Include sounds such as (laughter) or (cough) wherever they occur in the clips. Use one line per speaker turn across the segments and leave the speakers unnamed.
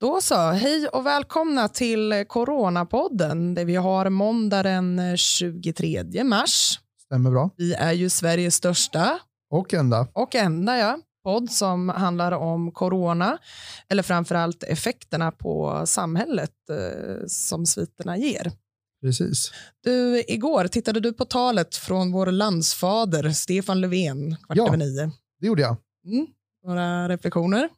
Då så, hej och välkomna till Coronapodden där vi har måndag den 23 mars.
Stämmer bra.
Vi är ju Sveriges största
Och ända.
och enda ja, podd som handlar om corona, eller framförallt effekterna på samhället eh, som sviterna ger.
Precis.
Du, igår tittade du på talet från vår landsfader Stefan Löfven, kvart
Ja.
över nio.
Det gjorde jag.
Mm. Några reflektioner?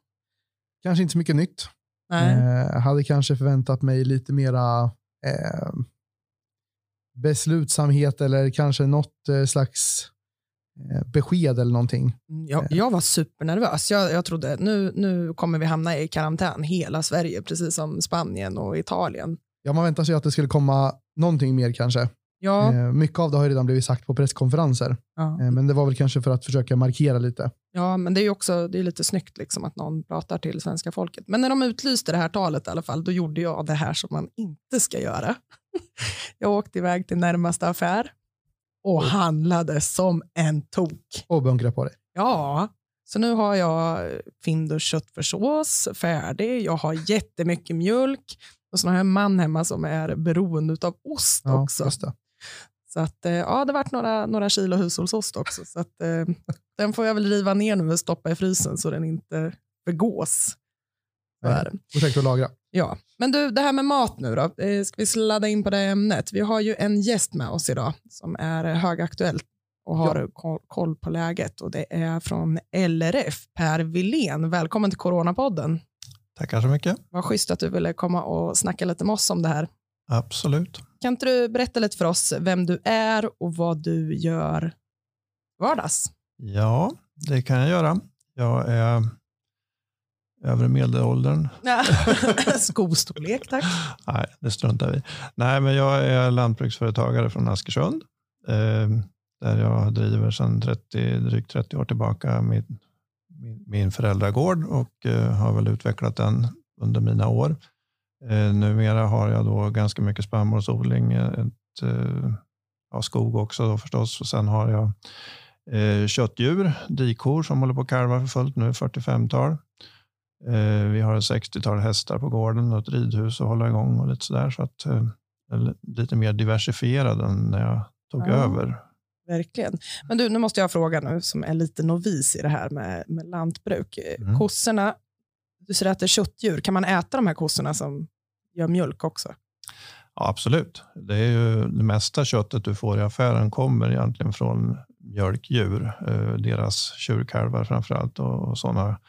Kanske inte så mycket nytt.
Nej.
Eh, hade kanske förväntat mig lite mera eh, beslutsamhet eller kanske något eh, slags eh, besked eller någonting.
Mm, Jag, jag var supernervös. Jag, jag trodde nu, nu kommer vi hamna i karantän, hela Sverige, precis som Spanien och Italien.
Ja, man väntar sig att det skulle komma någonting mer kanske.
Ja,
Eh, mycket av det har redan blivit sagt på presskonferenser.
ja.
Eh, men det var väl kanske för att försöka markera lite.
ja, men det är också det är lite snyggt liksom att någon pratar till svenska folket. Men när de utlyste det här talet i alla fall, då gjorde jag det här som man inte ska göra. (laughs) Jag åkte iväg till närmaste affär och handlade som en tok.
Och bunkra på dig.
Ja, så nu har jag Findus köttfärssås färdig. Jag har jättemycket mjölk och så har jag en man hemma som är beroende av ost
Ja,
också. Så att, eh, ja, det vart några, några kilo hushållsost också. Så att, eh, den får jag väl riva ner nu och stoppa i frysen så den inte förgås.
Och säkert att lagra.
Ja, men du, det här med mat nu då. Eh, Ska vi sladda in på det ämnet? Vi har ju en gäst med oss idag som är eh, högaktuell och har
Ja.
ko- koll på läget och det är från LRF, Per Wilén. Välkommen till Coronapodden.
Tackar så mycket.
Vad schysst att du ville komma och snacka lite med oss om det här.
Absolut.
Kan inte du berätta lite för oss vem du är och vad du gör vardags?
Ja, det kan jag göra. Jag är övre medelåldern. (laughs)
Skostorlek, tack.
Nej, det struntar vi. Nej, men jag är lantbruksföretagare från Askersund. Eh, där jag driver sedan 30, drygt 30 år tillbaka min, min, min föräldragård och eh, har väl utvecklat den under mina år. Eh, numera har jag då ganska mycket spannmålsodling, eh, ett, ja, skog också då förstås. Och sen har jag eh, köttdjur, dikor som håller på att kalva för fullt nu, 45-tal. Eh, vi har ett 60-tal hästar på gården och ett ridhus att hålla igång och lite sådär. Så att, eh, lite mer diversifierad än när jag tog
Ja.
över.
Verkligen. Men du, nu måste jag fråga nu som är lite novis i det här med, med lantbruk.
Mm.
Kossorna, du säger att det är köttdjur. Kan man äta de här kossorna som gör mjölk också?
Ja, absolut. Det är ju det mesta köttet du får i affären kommer egentligen från mjölkdjur. Eh, deras tjurkalvar framför allt och, och sådana.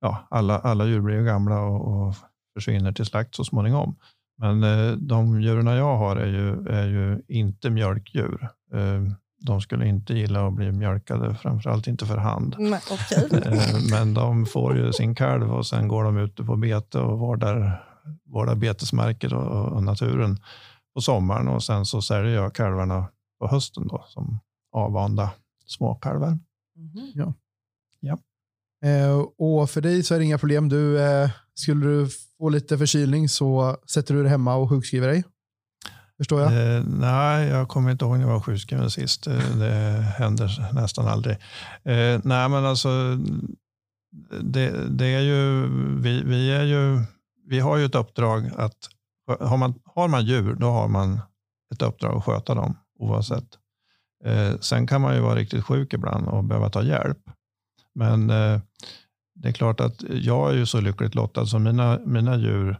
Ja, alla, alla djur blir ju gamla och, och försvinner till slakt så småningom. Men eh, de djuren jag har är ju, är ju inte mjölkdjur. De skulle inte gilla att bli mjölkade, framförallt inte för hand.
Nej, okej. (laughs)
Eh, Men de får ju sin kalv och sen går de ute på bete och vårdar, vårdar betesmarker och, och naturen på sommaren och sen så säljer jag kalvarna på hösten då som avvanda småkalvar.
Mhm.
Eh, och för dig så är det inga problem. Du, eh, skulle du få lite förkylning så sätter du dig hemma och sjukskriver dig. Förstår jag?
Eh, nej, jag kommer inte ihåg när jag var sjukskriven sist. Eh, det händer nästan aldrig. Eh, nej, men alltså, det, det är ju, vi, vi, är ju, vi har ju ett uppdrag att, har man, har man djur, då har man ett uppdrag att sköta dem oavsett. Eh, sen kan man ju vara riktigt sjuk ibland och behöva ta hjälp. Men eh, det är klart att jag är ju så lyckligt lottad som mina, mina djur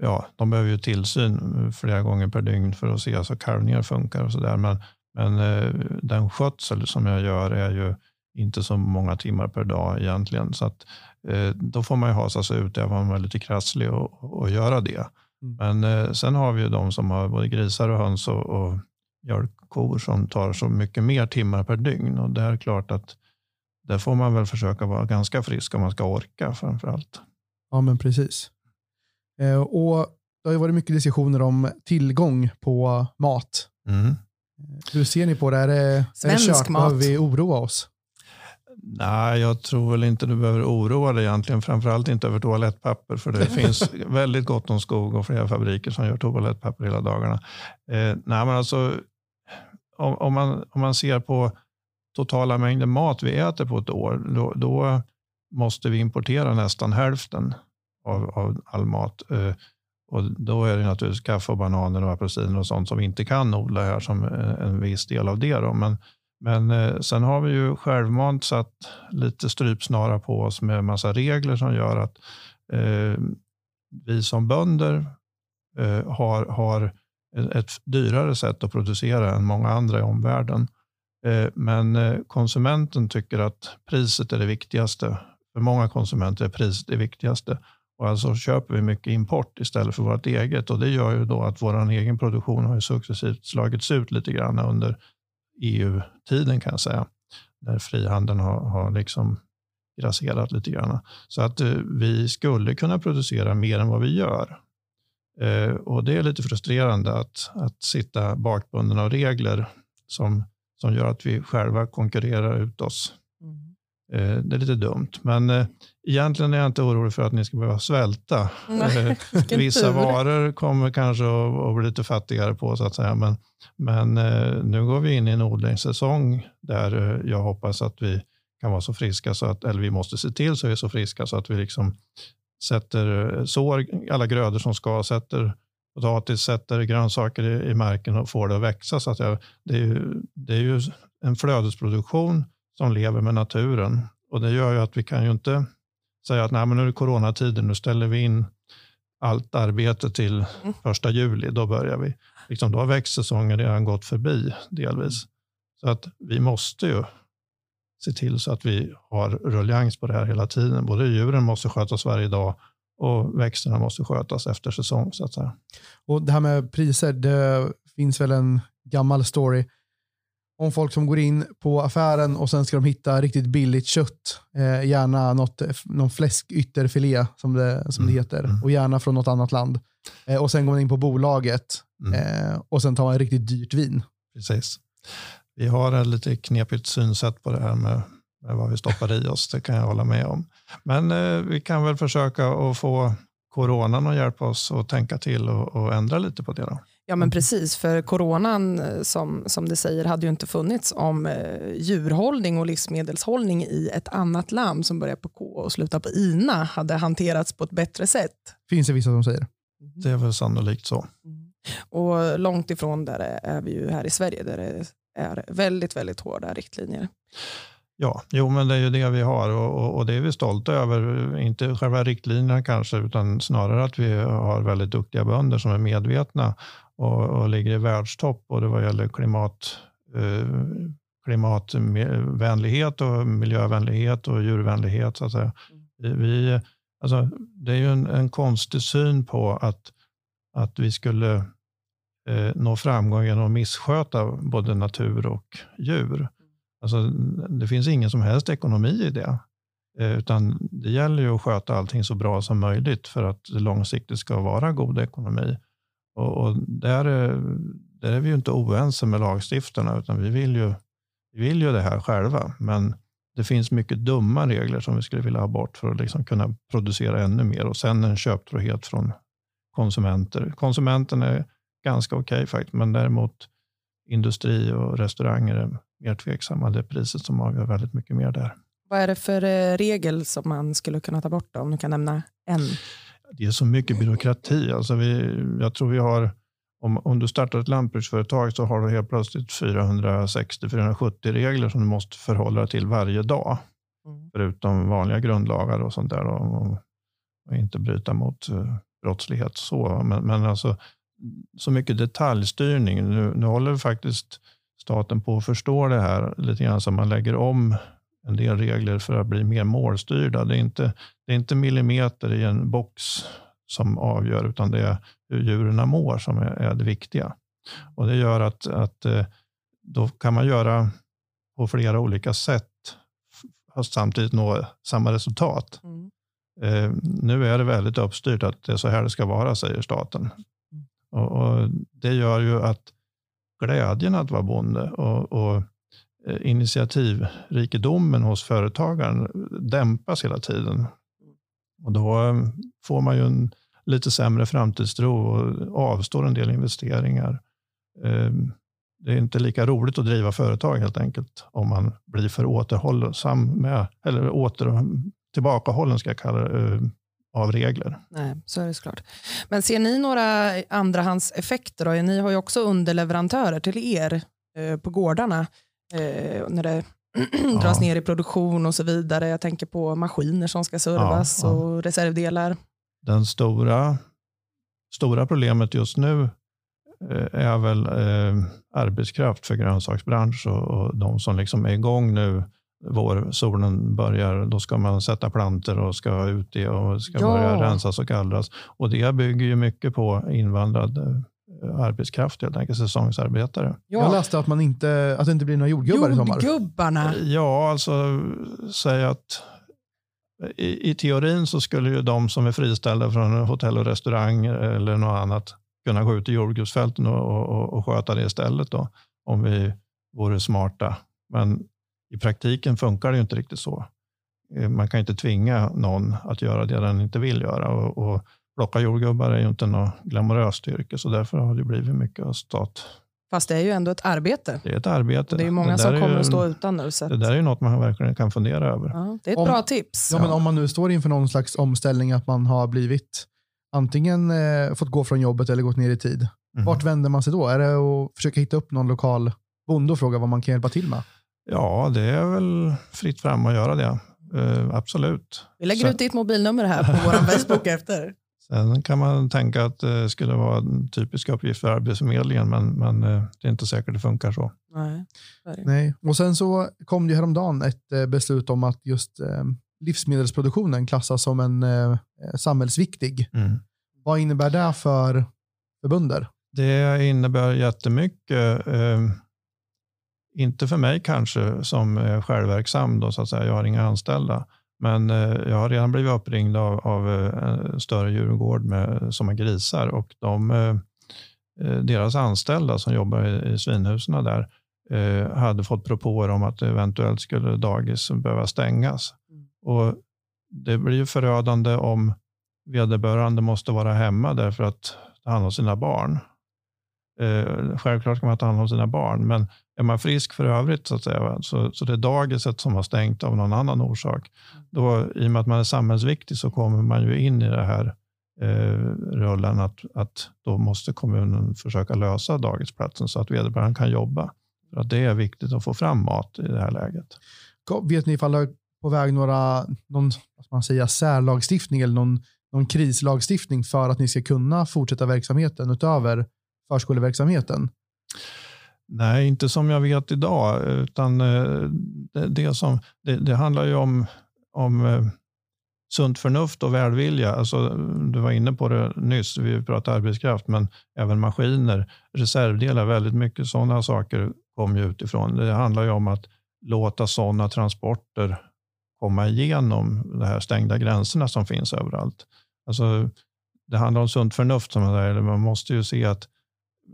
ja, de behöver ju tillsyn flera gånger per dygn för att se så kalvningar funkar och sådär. Men, men eh, den skötsel som jag gör är ju inte så många timmar per dag egentligen. Så att, eh, då får man ju hasa sig ut även om man är lite krasslig och, och göra det.
Mm.
Men eh, sen har vi ju de som har både grisar och höns och, och mjölkkor som tar så mycket mer timmar per dygn. Och det är klart att där får man väl försöka vara ganska frisk om man ska orka framför allt.
Ja, men precis. Eh, och det har ju varit mycket diskussioner om tillgång på mat.
Mm.
Hur ser ni på det? Är det, är det
Svensk
kört?
mat.
Behöver vi oroa oss?
Nej, jag tror väl inte du behöver oroa dig egentligen. Framförallt inte över toalettpapper. För det (laughs) finns väldigt gott om skog och flera fabriker som gör toalettpapper hela dagarna. Eh, nej, men alltså, om, om, man, om man ser på totala mängden mat vi äter på ett år, då, då måste vi importera nästan hälften av, av all mat. Eh, och då är det naturligtvis kaffe, och bananer och apelsiner och sånt som vi inte kan odla här som eh, en viss del av det. Då. Men, men eh, sen har vi ju självmant satt lite strypsnara på oss med massa regler som gör att eh, vi som bönder eh, har, har ett dyrare sätt att producera än många andra i omvärlden. Eh, men eh, konsumenten tycker att priset är det viktigaste. För många konsumenter är priset det viktigaste. Och alltså köper vi mycket import istället för vårt eget. Och Det gör ju då att vår egen produktion har successivt slagits ut lite grann under EU-tiden kan jag säga. När frihandeln har, har liksom grasserat lite grann. Så att eh, vi skulle kunna producera mer än vad vi gör. Eh, och Det är lite frustrerande att, att sitta bakbunden av regler som, som gör att vi själva konkurrerar ut oss. Mm. Eh, det är lite dumt, men eh, egentligen är jag inte orolig för att ni ska behöva svälta. Nej, eh, (laughs) Vissa varor kommer kanske att, att bli lite fattigare på, så att säga. men, men nu går vi in i en odlingssäsong där jag hoppas att vi kan vara så friska, så att, eller vi måste se till så att vi är så friska så att vi liksom sätter, sår alla grödor som ska, sätter potatis, sätter grönsaker i, i marken och får det att växa. Så att jag, det, är ju, det är ju en flödesproduktion som lever med naturen. Och Det gör ju att vi kan ju inte säga att Nej, men nu är det coronatider, nu ställer vi in allt arbete till mm. första juli, då börjar vi. Liksom, då har växtsäsongen redan gått förbi delvis. Så att vi måste ju se till så att vi har ruljangs på det här hela tiden. Både djuren måste skötas varje dag och växterna måste skötas efter säsong. Så att säga.
Och Det här med priser, det finns väl en gammal story om folk som går in på affären och sen ska de hitta riktigt billigt kött. Eh, gärna något, någon fläskytterfilé som det, som mm. det heter mm. och gärna från något annat land. Eh, och sen går man in på bolaget mm. eh, och sen tar man riktigt dyrt vin.
Precis. Vi har ett lite knepigt synsätt på det här med, med vad vi stoppar i oss. Det kan jag hålla med om. Men eh, vi kan väl försöka att få coronan att hjälpa oss att tänka till och, och ändra lite på det. Då.
Ja men precis, för coronan eh, som, som det säger hade ju inte funnits om eh, djurhållning och livsmedelshållning i ett annat land som börjar på K och slutar på INA hade hanterats på ett bättre sätt.
Finns det vissa som säger.
Det är väl sannolikt så.
Mm. Och långt ifrån där är vi ju här i Sverige där det är väldigt, väldigt hårda riktlinjer.
Ja, jo, men det är ju det vi har och, och, och, det är vi stolta över. Inte själva riktlinjerna kanske, utan snarare att vi har väldigt duktiga bönder som är medvetna och, och ligger i världstopp både vad gäller klimat, eh, klimatvänlighet och miljövänlighet och djurvänlighet. Så att säga. Mm. Vi, alltså, det är ju en, en konstig syn på att, att vi skulle eh, nå framgång genom att missköta både natur och djur. Alltså, det finns ingen som helst ekonomi i det. Eh, utan det gäller ju att sköta allting så bra som möjligt för att det långsiktigt ska vara god ekonomi. Och, och där, är, där är vi ju inte oense med lagstiftarna, utan vi vill, ju, vi vill ju det här själva. Men det finns mycket dumma regler som vi skulle vilja ha bort för att liksom kunna producera ännu mer. Och sen en köptrohet från konsumenter. Konsumenten är ganska okej okay faktiskt, men däremot industri och restauranger är mer tveksamma. Det är priset som avgör väldigt mycket mer där.
Vad är det för eh, regel som man skulle kunna ta bort? Då, om du kan nämna en
det är så mycket byråkrati. Alltså vi, jag tror vi har, om, om du startar ett lantbruksföretag så har du helt plötsligt 460-470 regler som du måste förhålla dig till varje dag. Mm. Förutom vanliga grundlagar och sånt där. Och, och inte bryta mot uh, brottslighet. Så. Men, men alltså, så mycket detaljstyrning. Nu, nu håller faktiskt staten på att förstå det här lite grann så man lägger om en del regler för att bli mer målstyrda. Det är inte, det är inte millimeter i en box som avgör, utan det är hur djuren mår som är, är det viktiga. Och Det gör att, att eh, då kan man göra på flera olika sätt och samtidigt nå samma resultat. Mm. Eh, nu är det väldigt uppstyrt att det är så här det ska vara, säger staten. Mm. Och, och, Det gör ju att glädjen att vara bonde och, och Eh, initiativrikedomen hos företagaren dämpas hela tiden. Och då eh, får man ju en lite sämre framtidstro och avstår en del investeringar. Eh, det är inte lika roligt att driva företag helt enkelt om man blir för återhållsam med, eller åter, tillbakahållen ska jag kalla det, av regler.
Nej, så är det såklart. Men ser ni några andrahandseffekter? Då? Ni har ju också underleverantörer till er på gårdarna eh, när det (clears throat) dras ner i produktion och så vidare. Jag tänker på maskiner som ska servas och reservdelar.
Den stora, stora problemet just nu Eh, är väl eh, arbetskraft för grönsaksbransch och, och de som liksom är igång nu vår solen börjar, då ska man sätta planter och ska ut i och ska ja. börja rensas och gallras. Och det bygger ju mycket på invandrad eh, arbetskraft, helt enkelt säsongsarbetare.
Ja. Jag läste att, man inte, att det inte blir några jordgubbar i sommar.
Jordgubbarna?
Ja, alltså säg att i, i teorin så skulle ju de som är friställda från hotell och restaurang eller något annat kunna gå ut i jordgubbsfälten och, och, och sköta det istället då, om vi vore smarta. Men i praktiken funkar det ju inte riktigt så. Eh, man kan inte tvinga någon att göra det den inte vill göra. Och, och plocka jordgubbar är ju inte något glamoröst yrke, så därför har det blivit mycket stat.
Fast det är ju ändå ett arbete.
Det är ett arbete.
Och det är många som kommer ju, att stå utan nu. Så
Det där är ju något man verkligen kan fundera över.
Ja, det är ett om, bra tips.
Ja, men om man nu står inför någon slags omställning, att man har blivit antingen eh, fått gå från jobbet eller gått ner i tid. Mm. Vart vänder man sig då? Är det att försöka hitta upp någon lokal bonde och fråga vad man kan hjälpa till med?
Ja, det är väl fritt fram att göra det. Uh, absolut.
Vi lägger Så. ut ditt mobilnummer här på vår Facebook efter. (laughs)
Sen kan man tänka att det skulle vara en typisk uppgift för Arbetsförmedlingen, men, men eh, det är inte säkert det funkar så.
Nej.
Nej. Och sen så kom det häromdagen ett eh, beslut om att just livsmedelsproduktionen klassas som en eh, samhällsviktig. Mm. Vad innebär det för, för bönder?
Det innebär jättemycket. Eh, inte för mig kanske som är självverksam, då, så att säga. jag har inga anställda. Men eh, jag har redan blivit uppringd av, av eh, en större djurgård med, som har grisar och de, eh, deras anställda som jobbar i, i svinhusen där hade fått propåer om att eventuellt skulle dagis behöva stängas. Och Det blir ju förödande om vederbörande måste vara hemma därför att ta hand om sina barn. Eh, självklart ska man ta hand om sina barn, men är man frisk för övrigt så, att säga, så, så det är dagiset som har stängt av någon annan orsak. Då, I och med att man är samhällsviktig så kommer man ju in i det här eh, rullen att, att då måste kommunen försöka lösa dagisplatsen så att vederbörande kan jobba. För att det är viktigt att få fram mat i det här läget.
Vet ni ifall det är på väg några, någon vad man säga, särlagstiftning eller någon, någon krislagstiftning för att ni ska kunna fortsätta verksamheten utöver förskoleverksamheten?
Nej, inte som jag vet idag, utan eh, det, det som, det, det, handlar ju om, om eh, sunt förnuft och välvilja. Alltså, du var inne på det nyss, vi pratade arbetskraft, men även maskiner, reservdelar, väldigt mycket sådana saker kommer utifrån. Det handlar ju om att låta sådana transporter komma igenom de här stängda gränserna som finns överallt. Alltså, det handlar om sunt förnuft. Som där. Man måste ju se att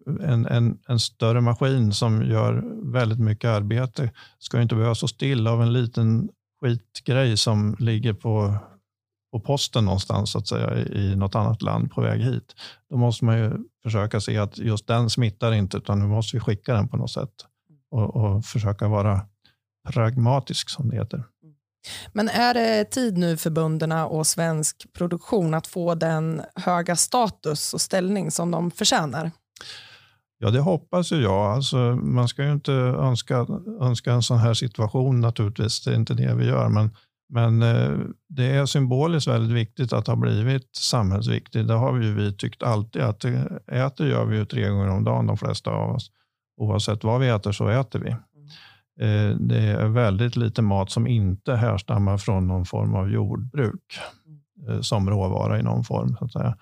en, en, en större maskin som gör väldigt mycket arbete ska inte behöva stå still av en liten skitgrej som ligger på, på posten någonstans så att säga, i något annat land på väg hit. Då måste man ju försöka se att just den smittar inte utan nu måste vi skicka den på något sätt och, och försöka vara pragmatisk som det heter.
Men är det tid nu för bönderna och svensk produktion att få den höga status och ställning som de förtjänar?
Ja, det hoppas ju jag. Alltså, man ska ju inte önska, önska en sån här situation naturligtvis. Det är inte det vi gör. Men, men eh, det är symboliskt väldigt viktigt att ha blivit samhällsviktig. Det har vi, ju vi tyckt alltid. att Äter gör vi ju tre gånger om dagen de flesta av oss. Oavsett vad vi äter så äter vi. Eh, det är väldigt lite mat som inte härstammar från någon form av jordbruk eh, som råvara i någon form. Så att säga.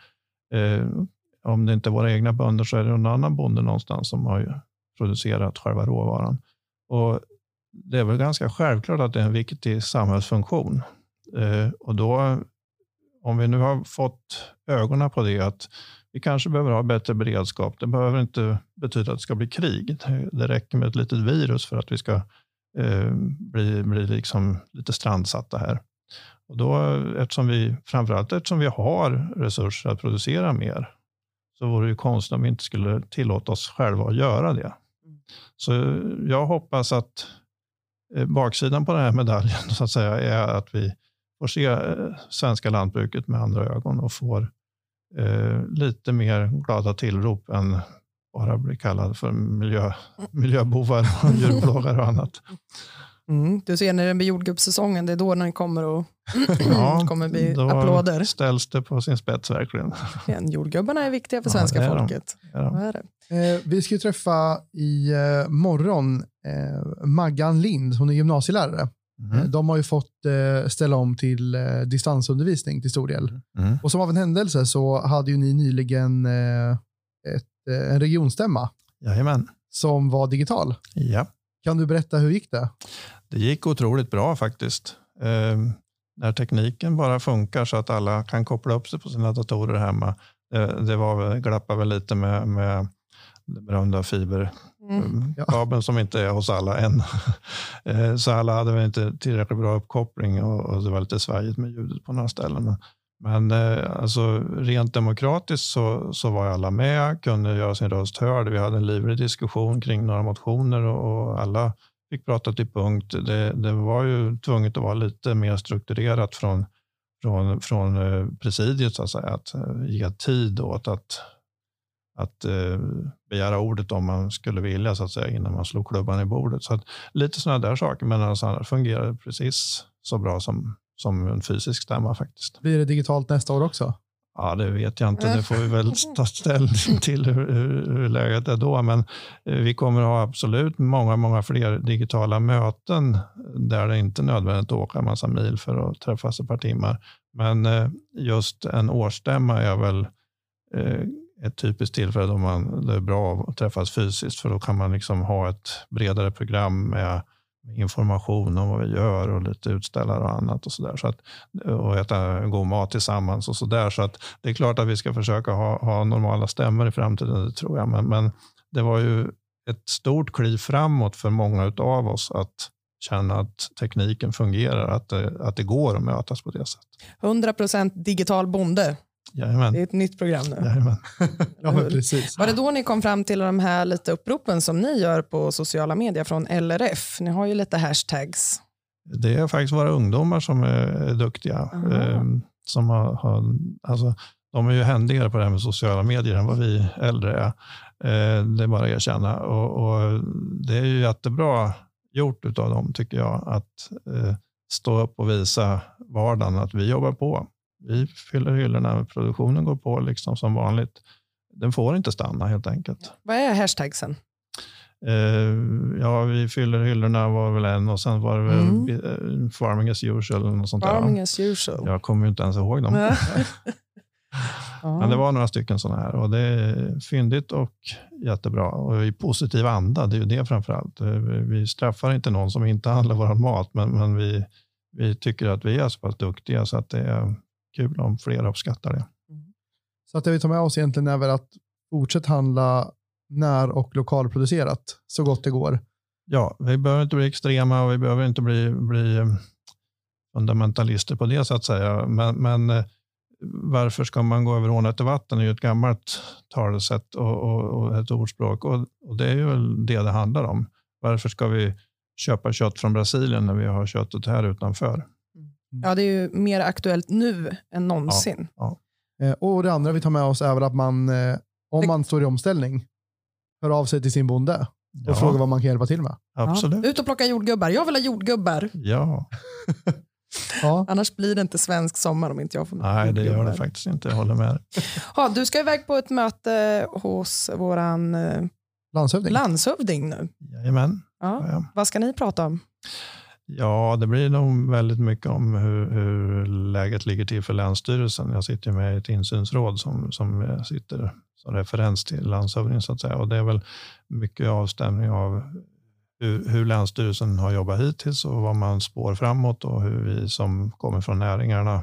Om det inte är våra egna bönder så är det någon annan bonde någonstans som har producerat själva råvaran. Och det är väl ganska självklart att det är en viktig samhällsfunktion. Eh, och då, om vi nu har fått ögonen på det, att vi kanske behöver ha bättre beredskap. Det behöver inte betyda att det ska bli krig. Det räcker med ett litet virus för att vi ska eh, bli, bli liksom lite strandsatta här. Och då, eftersom vi, framförallt eftersom vi har resurser att producera mer, så vore det konstigt om vi inte skulle tillåta oss själva att göra det. Så jag hoppas att eh, baksidan på den här medaljen så att säga, är att vi får se eh, svenska lantbruket med andra ögon och får eh, lite mer glada tillrop än bara bli kallad för miljö, miljöbovar, (laughs) djurplågare och annat.
Mm. Du ser när det blir jordgubbssäsongen, det är då den kommer, och (clears throat)
Ja, (clears throat)
kommer bli
då
applåder.
ställs det på sin spets verkligen. (laughs)
Igen, Jordgubbarna är viktiga för
Ja,
svenska
det är de.
folket. Är det?
Eh, vi ska ju träffa i eh, morgon eh, Maggan Lind, hon är gymnasielärare. Eh,
Mm.
De har ju fått eh, ställa om till eh, distansundervisning till stor del.
Mm.
Och som av en händelse så hade ju ni nyligen eh, ett, eh, en regionstämma
Jajamän.
som var digital.
Ja.
Kan du berätta hur gick det?
Det gick otroligt bra faktiskt. Eh, när tekniken bara funkar så att alla kan koppla upp sig på sina datorer hemma. Eh, det var, glappade väl lite med, med den berömda fiberkabeln
Mm.
Ja.
som inte är hos alla än. (laughs) Eh, så alla hade väl inte tillräckligt bra uppkoppling och, och det var lite svajigt med ljudet på några ställen. Men, men eh, alltså, rent demokratiskt så, så var alla med, kunde göra sin röst hörd. Vi hade en livlig diskussion kring några motioner och, och alla fick prata till punkt. Det, det var ju tvunget att vara lite mer strukturerat från, från, från eh, presidiet, så att säga. Att eh, ge tid åt att, att eh, begära ordet om man skulle vilja, så att säga, innan man slog klubban i bordet. Så att, lite sådana där saker, men alltså, annars fungerar precis så bra som, som en fysisk stämma faktiskt.
Blir det digitalt nästa år också?
Ja, det vet jag inte. Det får vi väl (laughs) ta ställning till hur, hur, hur läget är då. Men eh, vi kommer ha absolut många, många fler digitala möten där det inte är nödvändigt att åka en massa mil för att träffas ett par timmar. Men eh, just en årsstämma är väl eh, ett typiskt tillfälle då man, det är bra att träffas fysiskt för då kan man liksom ha ett bredare program med med information om vad vi gör och lite utställare och annat och sådär. Så att, och äta god mat tillsammans och sådär. Så att det är klart att vi ska försöka ha, ha normala stämmor i framtiden, det tror jag. Men, men det var ju ett stort kliv framåt för många av oss att känna att tekniken fungerar, att det, att det går att mötas på det sättet.
100% digital bonde. Det
Jajamän.
är ett nytt program nu.
Jajamän.
Ja, men precis.
Var det då ni kom fram till de här lite uppropen som ni gör på sociala medier från LRF? Ni har ju lite hashtags.
Det är faktiskt våra ungdomar som är duktiga.
Aha.
Eh, som har, har, alltså, de är ju händigare på det här med sociala medier än vad vi äldre är. Eh, det är bara att erkänna. Och, och det är ju jättebra gjort av dem, tycker jag, att eh, stå upp och visa vardagen att vi jobbar på. Vi fyller hyllorna, produktionen går på liksom som vanligt. Den får inte stanna helt enkelt.
Vad är hashtagsen?
Eh, ja, vi fyller hyllorna var väl en och sen var det väl
Mm.
eh, farming as usual. Eller något sånt
Farming
där.
as usual.
Jag kommer ju inte ens ihåg dem. (laughs) Men det var några stycken sådana här och det är fyndigt och jättebra. Och i positiv anda, det är ju det framför allt. Eh, Vi straffar inte någon som inte handlar vår mat, men, men vi, vi tycker att vi är så pass duktiga så att det är kul om fler uppskattar det.
Så att det vi tar med oss egentligen är väl att fortsätta handla när och lokalproducerat så gott det går.
Ja, vi behöver inte bli extrema och vi behöver inte bli, bli eh, fundamentalister på det så att säga. Men, men eh, varför ska man gå över ån efter vatten är ju ett gammalt talesätt och, och, och ett ordspråk. Och, och det är ju det det handlar om. Varför ska vi köpa kött från Brasilien när vi har köttet här utanför?
Ja, det är ju mer aktuellt nu än någonsin.
Eh, och det andra vi tar med oss är väl att man, eh, om man står i omställning, hör av sig till sin bonde och
Ja,
frågar vad man kan hjälpa till med.
absolut.
Ja. Ut och plocka jordgubbar. Jag vill ha jordgubbar.
Ja,
Ja, (laughs)
Annars blir det inte svensk sommar om inte jag får
nej det gör det faktiskt inte. Jag håller med. (laughs)
Ja, du ska iväg på ett möte hos våran eh,
landshövding.
landshövding nu.
Jajamän.
Ja.
Ja.
Vad ska ni prata om?
Ja, det blir nog väldigt mycket om hur, hur läget ligger till för Länsstyrelsen. Jag sitter ju med i ett insynsråd som, som sitter som referens till landshövdingen så att säga. Och det är väl mycket avstämning av hur, hur Länsstyrelsen har jobbat hittills och vad man spår framåt och hur vi som kommer från näringarna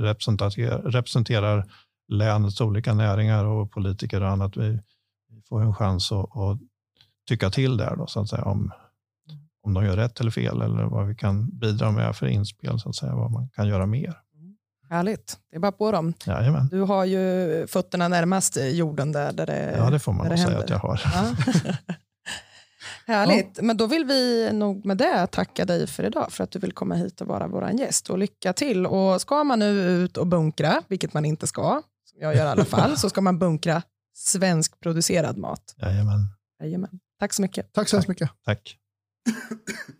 representerar, representerar länets olika näringar och politiker och annat. Vi, vi får en chans att, att tycka till där då, så att säga, om, om de gör rätt eller fel eller vad vi kan bidra med för inspel, så att säga, vad man kan göra mer.
Härligt. Det är bara på dem.
Jajamän.
Du har ju fötterna närmast jorden där, där det,
Ja, det får man nog säga att jag har.
Ja. (laughs) Härligt, men då vill vi nog med det tacka dig för idag för att du vill komma hit och vara vår gäst. Och lycka till. Och ska man nu ut och bunkra, vilket man inte ska, som jag gör i alla fall, (laughs) så ska man bunkra svenskproducerad mat.
Jajamän.
Jajamän. Tack så mycket.
Tack så hemskt mycket.
Tack. (coughs)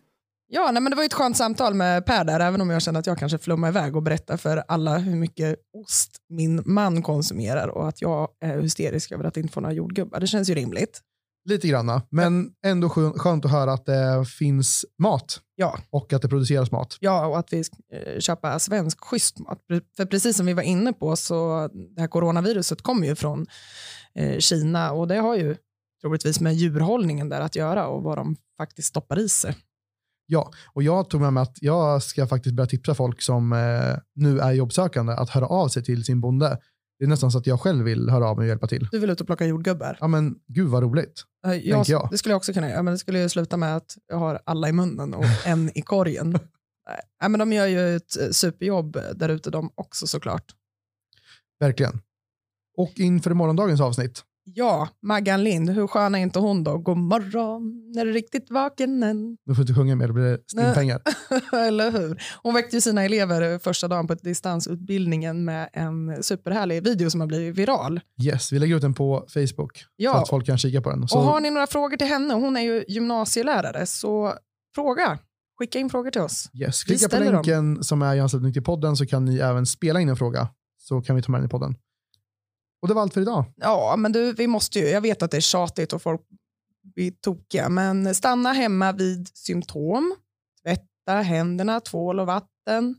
Ja, nej, men det var ett skönt samtal med Per där, även om jag känner att jag kanske flummar iväg och berättar för alla hur mycket ost min man konsumerar och att jag är hysterisk över att inte få några jordgubbar. Det känns ju rimligt.
Lite granna, men ändå skön- skönt att höra att det finns mat
Ja,
och att det produceras mat.
ja och att vi eh, köper svensk schysst mat. För precis som vi var inne på så det här coronaviruset kommer ju från eh, Kina och det har ju troligtvis med djurhållningen där att göra och vad de faktiskt stoppar i sig.
Ja, och jag tog med mig att jag ska faktiskt börja tipsa folk som eh, nu är jobbsökande att höra av sig till sin bonde. Det är nästan så att jag själv vill höra av mig och hjälpa till.
Du vill ut och plocka jordgubbar?
Ja, men gud vad roligt.
Eh, Jag,
jag.
Det skulle jag också kunna göra, men det skulle ju sluta med att jag har alla i munnen och (laughs) en i korgen. Nej, Nej, men de gör ju ett eh, superjobb där ute de också såklart.
Verkligen. Och inför morgondagens avsnitt.
Ja, Maggan Lind, hur skön är inte hon då? God morgon, är du riktigt vaken än?
Nu får du inte sjunga mer, då blir det stimpengar. (laughs)
Eller hur? Hon väckte ju sina elever första dagen på distansutbildningen med en superhärlig video som har blivit viral.
Yes, vi lägger ut den på Facebook så
Ja,
att folk kan kika på den. Så,
och har ni några frågor till henne, hon är ju gymnasielärare, så fråga. Skicka in frågor till oss.
yes, klicka på
ställer dem.
länken som är i anslutning till podden så kan ni även spela in en fråga. Så kan vi ta med den i podden. Och det var allt för idag.
Ja, men du, vi måste ju, jag vet att det är tjatigt och folk blir tokiga, men stanna hemma vid symptom, tvätta händerna, tvål och vatten.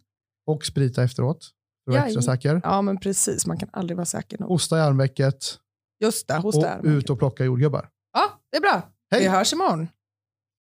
Och sprita efteråt. För att vara extra säker.
Ja, men precis, man kan aldrig vara säker nog.
Hosta i armvecket
Just det, hos
och
där.
ut och plocka jordgubbar.
Ja, det är bra.
Hej!
Vi hörs imorgon.